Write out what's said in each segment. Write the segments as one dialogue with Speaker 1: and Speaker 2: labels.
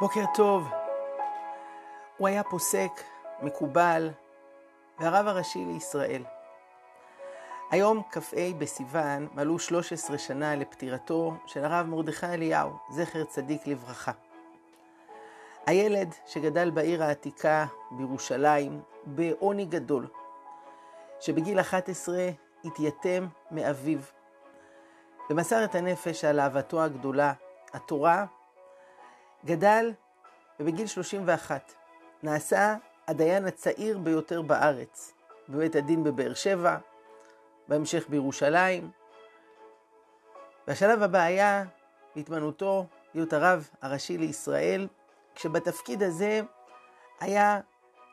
Speaker 1: בוקר טוב. הוא היה פוסק, מקובל, והרב הראשי לישראל. היום, כ"ה בסיוון, מלאו 13 שנה לפטירתו של הרב מרדכי אליהו, זכר צדיק לברכה. הילד שגדל בעיר העתיקה בירושלים בעוני גדול, שבגיל 11 התייתם מאביו, ומסר את הנפש על אהבתו הגדולה, התורה, גדל ובגיל 31 נעשה הדיין הצעיר ביותר בארץ, בבית הדין בבאר שבע, בהמשך בירושלים. והשלב הבא היה להתמנותו להיות הרב הראשי לישראל, כשבתפקיד הזה היה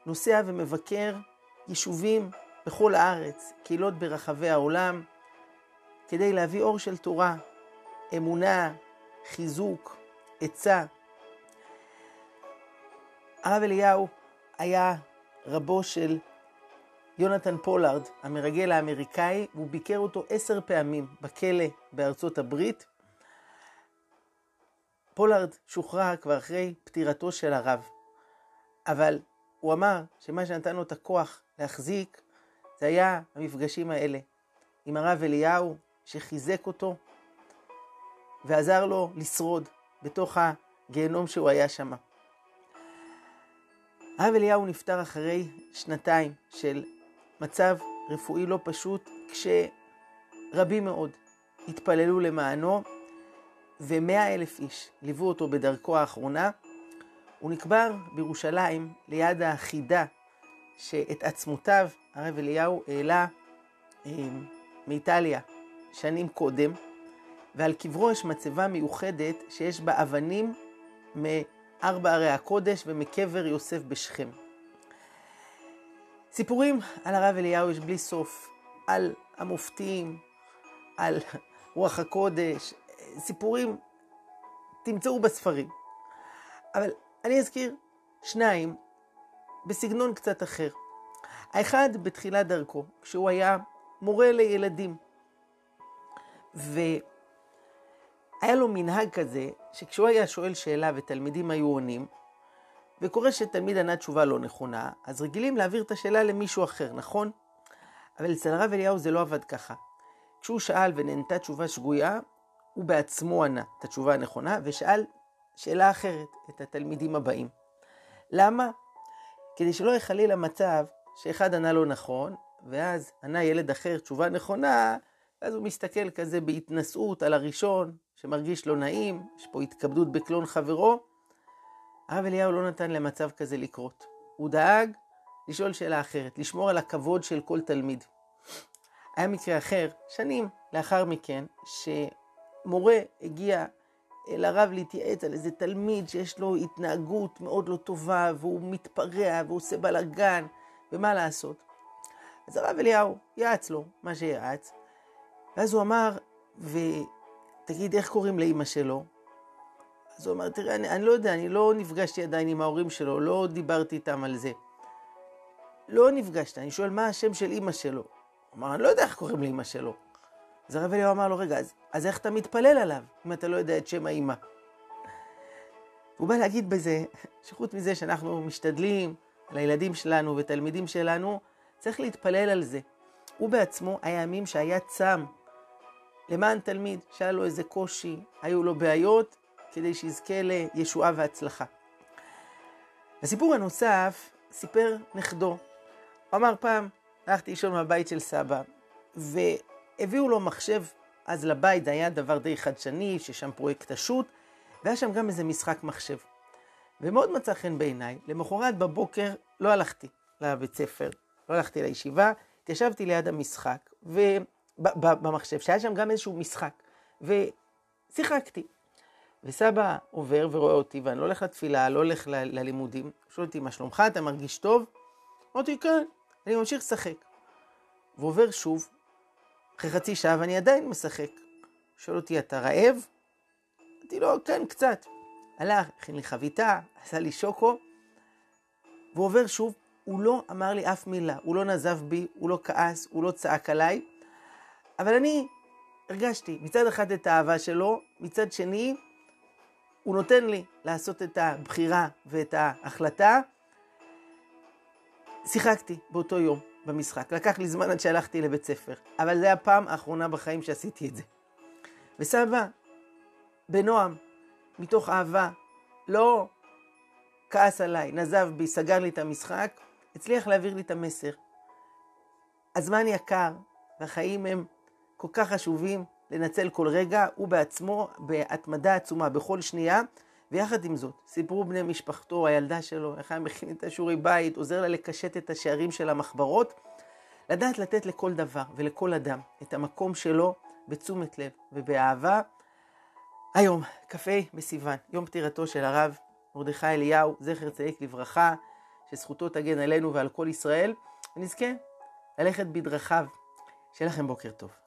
Speaker 1: נוסע ומבקר יישובים בכל הארץ, קהילות ברחבי העולם, כדי להביא אור של תורה, אמונה, חיזוק, עצה. הרב אליהו היה רבו של יונתן פולארד, המרגל האמריקאי, והוא ביקר אותו עשר פעמים בכלא בארצות הברית. פולארד שוחרר כבר אחרי פטירתו של הרב, אבל הוא אמר שמה שנתן לו את הכוח להחזיק זה היה המפגשים האלה עם הרב אליהו, שחיזק אותו ועזר לו לשרוד בתוך הגיהנום שהוא היה שם. הרב אליהו נפטר אחרי שנתיים של מצב רפואי לא פשוט, כשרבים מאוד התפללו למענו, ומאה אלף איש ליוו אותו בדרכו האחרונה. הוא נקבר בירושלים ליד החידה שאת עצמותיו הרב אליהו העלה אה, מאיטליה שנים קודם, ועל קברו יש מצבה מיוחדת שיש בה אבנים מארבע ערי הקודש ומקבר יוסף בשכם. סיפורים על הרב אליהו יש בלי סוף, על המופתים, על רוח הקודש, סיפורים תמצאו בספרים. אבל אני אזכיר שניים בסגנון קצת אחר. האחד בתחילת דרכו, כשהוא היה מורה לילדים. והיה לו מנהג כזה, שכשהוא היה שואל שאלה ותלמידים היו עונים, וקורה שתלמיד ענה תשובה לא נכונה, אז רגילים להעביר את השאלה למישהו אחר, נכון? אבל אצל הרב אליהו זה לא עבד ככה. כשהוא שאל ונענתה תשובה שגויה, הוא בעצמו ענה את התשובה הנכונה, ושאל שאלה אחרת את התלמידים הבאים. למה? כדי שלא יהיה חלילה מצב שאחד ענה לא נכון, ואז ענה ילד אחר תשובה נכונה, ואז הוא מסתכל כזה בהתנשאות על הראשון, שמרגיש לא נעים, יש פה התכבדות בקלון חברו. הרב אליהו לא נתן למצב כזה לקרות. הוא דאג לשאול שאלה אחרת, לשמור על הכבוד של כל תלמיד. היה מקרה אחר, שנים לאחר מכן, שמורה הגיע אל הרב להתייעץ על איזה תלמיד שיש לו התנהגות מאוד לא טובה, והוא מתפרע והוא עושה בלאגן, ומה לעשות? אז הרב אליהו יעץ לו מה שיעץ, ואז הוא אמר, ותגיד, איך קוראים לאימא שלו? אז הוא אמר, תראה, אני, אני לא יודע, אני לא נפגשתי עדיין עם ההורים שלו, לא דיברתי איתם על זה. לא נפגשת, אני שואל מה השם של אימא שלו. הוא אמר, אני לא יודע איך קוראים לאימא שלו. אז הרב אליהו אמר לו, רגע, אז, אז איך אתה מתפלל עליו, אם אתה לא יודע את שם האימא? הוא בא להגיד בזה, שחוץ מזה שאנחנו משתדלים על הילדים שלנו ותלמידים שלנו, צריך להתפלל על זה. הוא בעצמו היה ימים שהיה צם למען תלמיד שהיה לו איזה קושי, היו לו בעיות, כדי שיזכה לישועה והצלחה. הסיפור הנוסף סיפר נכדו. הוא אמר פעם, הלכתי לישון מהבית של סבא, והביאו לו מחשב אז לבית, זה היה דבר די חדשני, ששם פרויקט השו"ת, והיה שם גם איזה משחק מחשב. ומאוד מצא חן בעיניי, למחרת בבוקר לא הלכתי לבית ספר, לא הלכתי לישיבה, התיישבתי ליד המשחק, במחשב, שהיה שם גם איזשהו משחק, ושיחקתי. וסבא עובר ורואה אותי, ואני לא הולך לתפילה, לא הולך ל- ללימודים. שואל אותי, מה שלומך? אתה מרגיש טוב? אמרתי, כן. אני ממשיך לשחק. ועובר שוב, אחרי חצי שעה, ואני עדיין משחק. שואל אותי, אתה רעב? אמרתי לו, כן, קצת. הלך, הכין לי חביתה, עשה לי שוקו, והוא עובר שוב, הוא לא אמר לי אף מילה, הוא לא נזף בי, הוא לא כעס, הוא לא צעק עליי, אבל אני הרגשתי מצד אחד את האהבה שלו, מצד שני, הוא נותן לי לעשות את הבחירה ואת ההחלטה. שיחקתי באותו יום במשחק. לקח לי זמן עד שהלכתי לבית ספר, אבל זו הפעם האחרונה בחיים שעשיתי את זה. וסבא, בנועם, מתוך אהבה, לא כעס עליי, נזב בי, סגר לי את המשחק, הצליח להעביר לי את המסר. הזמן יקר, והחיים הם כל כך חשובים לנצל כל רגע, הוא בעצמו בהתמדה עצומה בכל שנייה, ויחד עם זאת, סיפרו בני משפחתו, הילדה שלו, איך היה מכין את השיעורי בית, עוזר לה לקשט את השערים של המחברות, לדעת לתת לכל דבר ולכל אדם את המקום שלו בתשומת לב ובאהבה. היום, כ"ה בסיוון, יום פטירתו של הרב מרדכי אליהו, זכר צדיק לברכה, שזכותו תגן עלינו ועל כל ישראל, ונזכה ללכת בדרכיו. שיהיה לכם בוקר טוב.